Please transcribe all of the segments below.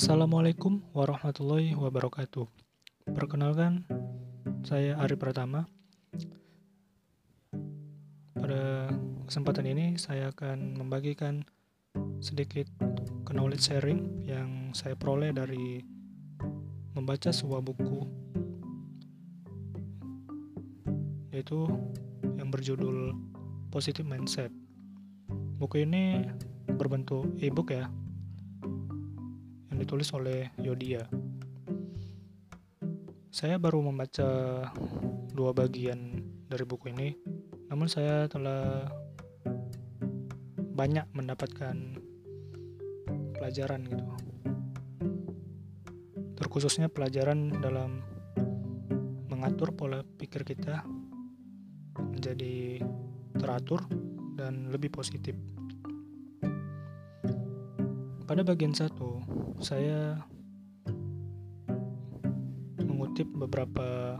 Assalamualaikum warahmatullahi wabarakatuh. Perkenalkan, saya Ari Pratama. Pada kesempatan ini, saya akan membagikan sedikit knowledge sharing yang saya peroleh dari membaca sebuah buku, yaitu yang berjudul Positive Mindset. Buku ini berbentuk e-book ya, ditulis oleh Yodia. Saya baru membaca dua bagian dari buku ini, namun saya telah banyak mendapatkan pelajaran gitu. Terkhususnya pelajaran dalam mengatur pola pikir kita menjadi teratur dan lebih positif. Pada bagian satu, saya mengutip beberapa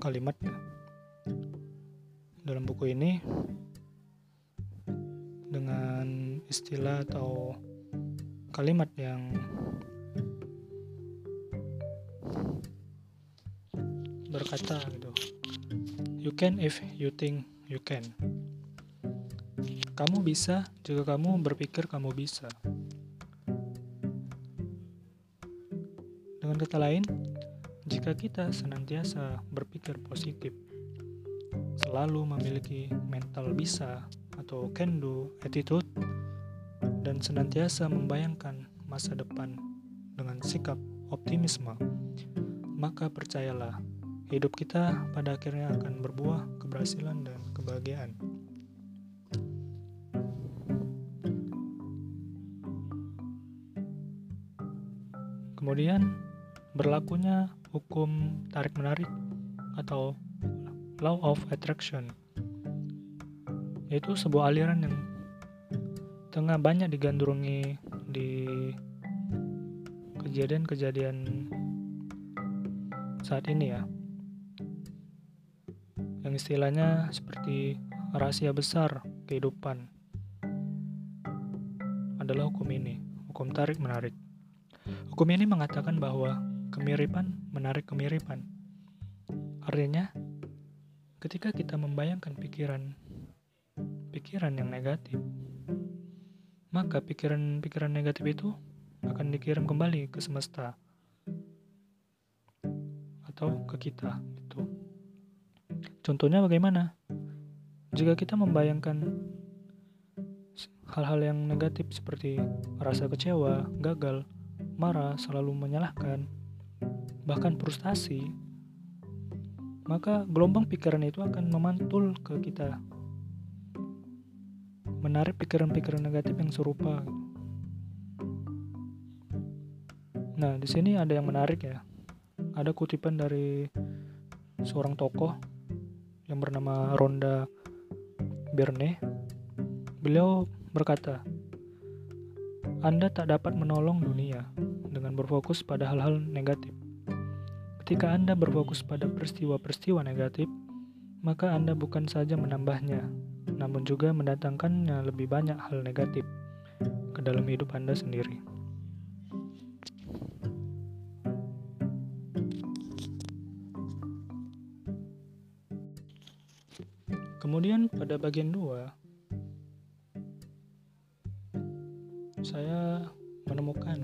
kalimat dalam buku ini dengan istilah atau kalimat yang berkata gitu. You can if you think you can kamu bisa jika kamu berpikir kamu bisa dengan kata lain jika kita senantiasa berpikir positif selalu memiliki mental bisa atau can do attitude dan senantiasa membayangkan masa depan dengan sikap optimisme maka percayalah hidup kita pada akhirnya akan berbuah keberhasilan dan kebahagiaan. Kemudian berlakunya hukum tarik-menarik atau law of attraction yaitu sebuah aliran yang tengah banyak digandrungi di kejadian-kejadian saat ini ya yang istilahnya seperti rahasia besar kehidupan adalah hukum ini, hukum tarik-menarik. Hukum ini mengatakan bahwa kemiripan menarik kemiripan. Artinya, ketika kita membayangkan pikiran pikiran yang negatif, maka pikiran-pikiran negatif itu akan dikirim kembali ke semesta atau ke kita itu. Contohnya bagaimana? Jika kita membayangkan hal-hal yang negatif seperti rasa kecewa, gagal, marah, selalu menyalahkan, bahkan frustasi, maka gelombang pikiran itu akan memantul ke kita. Menarik pikiran-pikiran negatif yang serupa. Nah, di sini ada yang menarik ya. Ada kutipan dari seorang tokoh yang bernama Ronda Berne. Beliau berkata, "Anda tak dapat menolong dunia dengan berfokus pada hal-hal negatif. Ketika Anda berfokus pada peristiwa-peristiwa negatif, maka Anda bukan saja menambahnya, namun juga mendatangkannya lebih banyak hal negatif ke dalam hidup Anda sendiri." Kemudian pada bagian 2 saya menemukan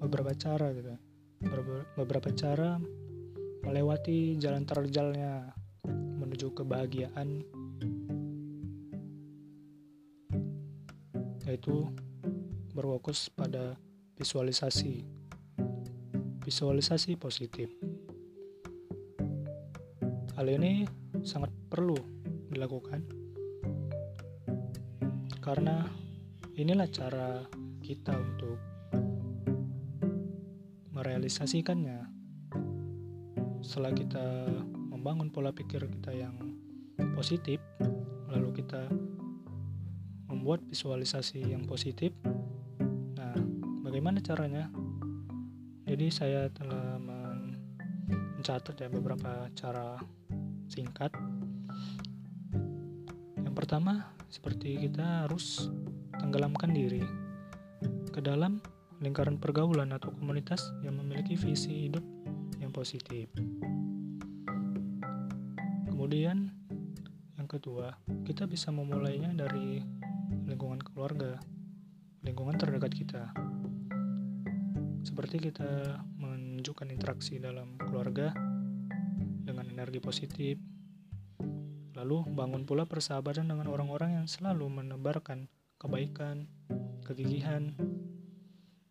beberapa cara gitu. Beberapa cara melewati jalan terjalnya menuju kebahagiaan yaitu berfokus pada visualisasi. Visualisasi positif. Hal ini sangat perlu dilakukan karena inilah cara kita untuk merealisasikannya setelah kita membangun pola pikir kita yang positif lalu kita membuat visualisasi yang positif nah bagaimana caranya? Jadi saya telah mencatat ya beberapa cara singkat. Yang pertama, seperti kita harus tenggelamkan diri. Ke dalam lingkaran pergaulan atau komunitas yang memiliki visi hidup yang positif. Kemudian, yang kedua, kita bisa memulainya dari lingkungan keluarga, lingkungan terdekat kita. Seperti kita menunjukkan interaksi dalam keluarga dengan energi positif, lalu bangun pula persahabatan dengan orang-orang yang selalu menebarkan kebaikan, kegigihan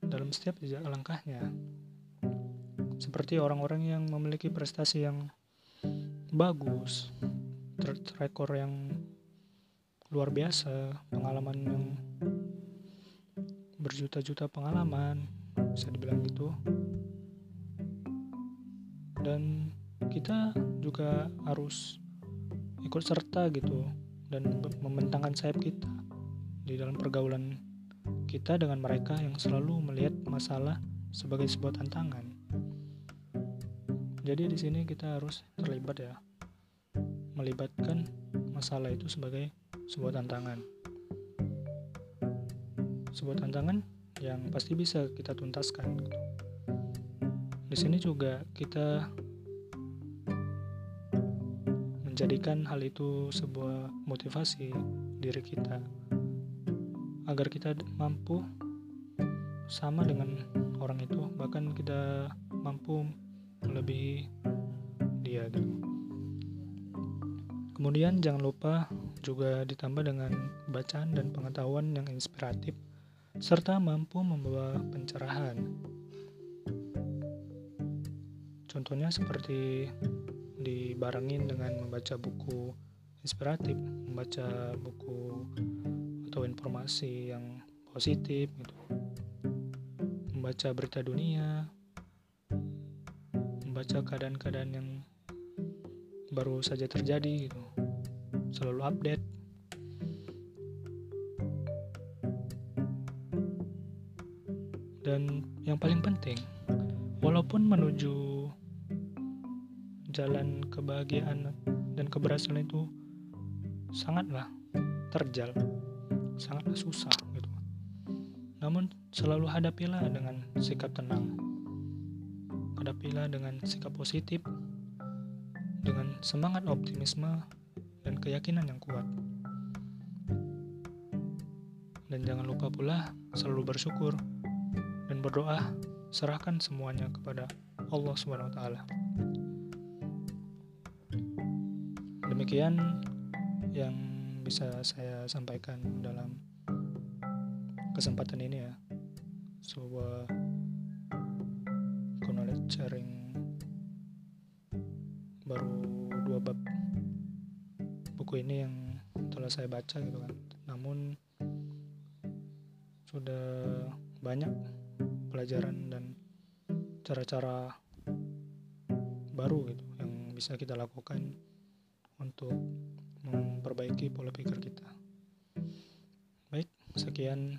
dalam setiap jejak langkahnya. Seperti orang-orang yang memiliki prestasi yang bagus, track record yang luar biasa, pengalaman yang berjuta-juta pengalaman, bisa dibilang gitu. Dan kita juga harus ikut serta gitu dan membentangkan sayap kita di dalam pergaulan kita dengan mereka yang selalu melihat masalah sebagai sebuah tantangan. Jadi di sini kita harus terlibat ya, melibatkan masalah itu sebagai sebuah tantangan. Sebuah tantangan yang pasti bisa kita tuntaskan. Gitu. Di sini juga kita menjadikan hal itu sebuah motivasi diri kita agar kita mampu sama dengan orang itu bahkan kita mampu melebihi dia gitu. Kemudian jangan lupa juga ditambah dengan bacaan dan pengetahuan yang inspiratif serta mampu membawa pencerahan. Contohnya seperti dibarengin dengan membaca buku inspiratif, membaca buku atau informasi yang positif gitu. Membaca berita dunia membaca keadaan-keadaan yang baru saja terjadi gitu. Selalu update. Dan yang paling penting walaupun menuju jalan kebahagiaan dan keberhasilan itu sangatlah terjal sangatlah susah gitu. Namun selalu hadapilah dengan sikap tenang. Hadapilah dengan sikap positif, dengan semangat optimisme dan keyakinan yang kuat. Dan jangan lupa pula selalu bersyukur dan berdoa, serahkan semuanya kepada Allah Subhanahu wa taala. Demikian yang bisa saya sampaikan dalam kesempatan ini ya. Sebuah knowledge sharing baru dua bab buku ini yang telah saya baca gitu kan. Namun sudah banyak pelajaran dan cara-cara baru gitu yang bisa kita lakukan untuk memperbaiki pola pikir kita. Baik, sekian.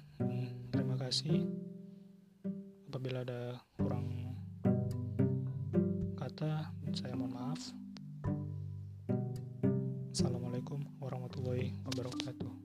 Terima kasih. Apabila ada kurang kata, saya mohon maaf. Assalamualaikum warahmatullahi wabarakatuh.